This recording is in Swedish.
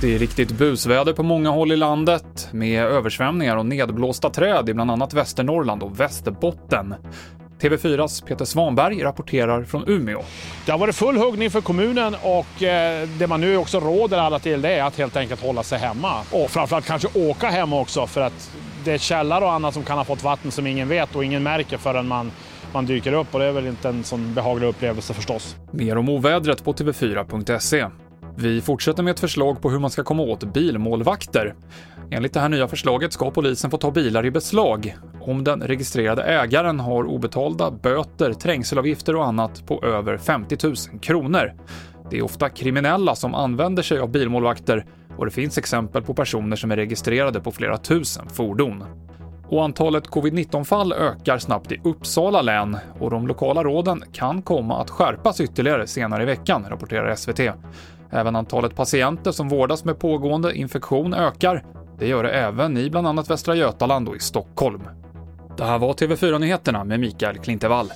Det är riktigt busväder på många håll i landet med översvämningar och nedblåsta träd i bland annat Västernorrland och Västerbotten. TV4s Peter Svanberg rapporterar från Umeå. Det har varit full huggning för kommunen och eh, det man nu också råder alla till det är att helt enkelt hålla sig hemma. Och framförallt kanske åka hem också för att det är källare och annat som kan ha fått vatten som ingen vet och ingen märker förrän man man dyker upp och det är väl inte en sån behaglig upplevelse förstås. Mer om ovädret på tv4.se. Vi fortsätter med ett förslag på hur man ska komma åt bilmålvakter. Enligt det här nya förslaget ska polisen få ta bilar i beslag om den registrerade ägaren har obetalda böter, trängselavgifter och annat på över 50 000 kronor. Det är ofta kriminella som använder sig av bilmålvakter och det finns exempel på personer som är registrerade på flera tusen fordon. Och antalet covid-19-fall ökar snabbt i Uppsala län och de lokala råden kan komma att skärpas ytterligare senare i veckan, rapporterar SVT. Även antalet patienter som vårdas med pågående infektion ökar. Det gör det även i bland annat Västra Götaland och i Stockholm. Det här var TV4 Nyheterna med Mikael Klintevall.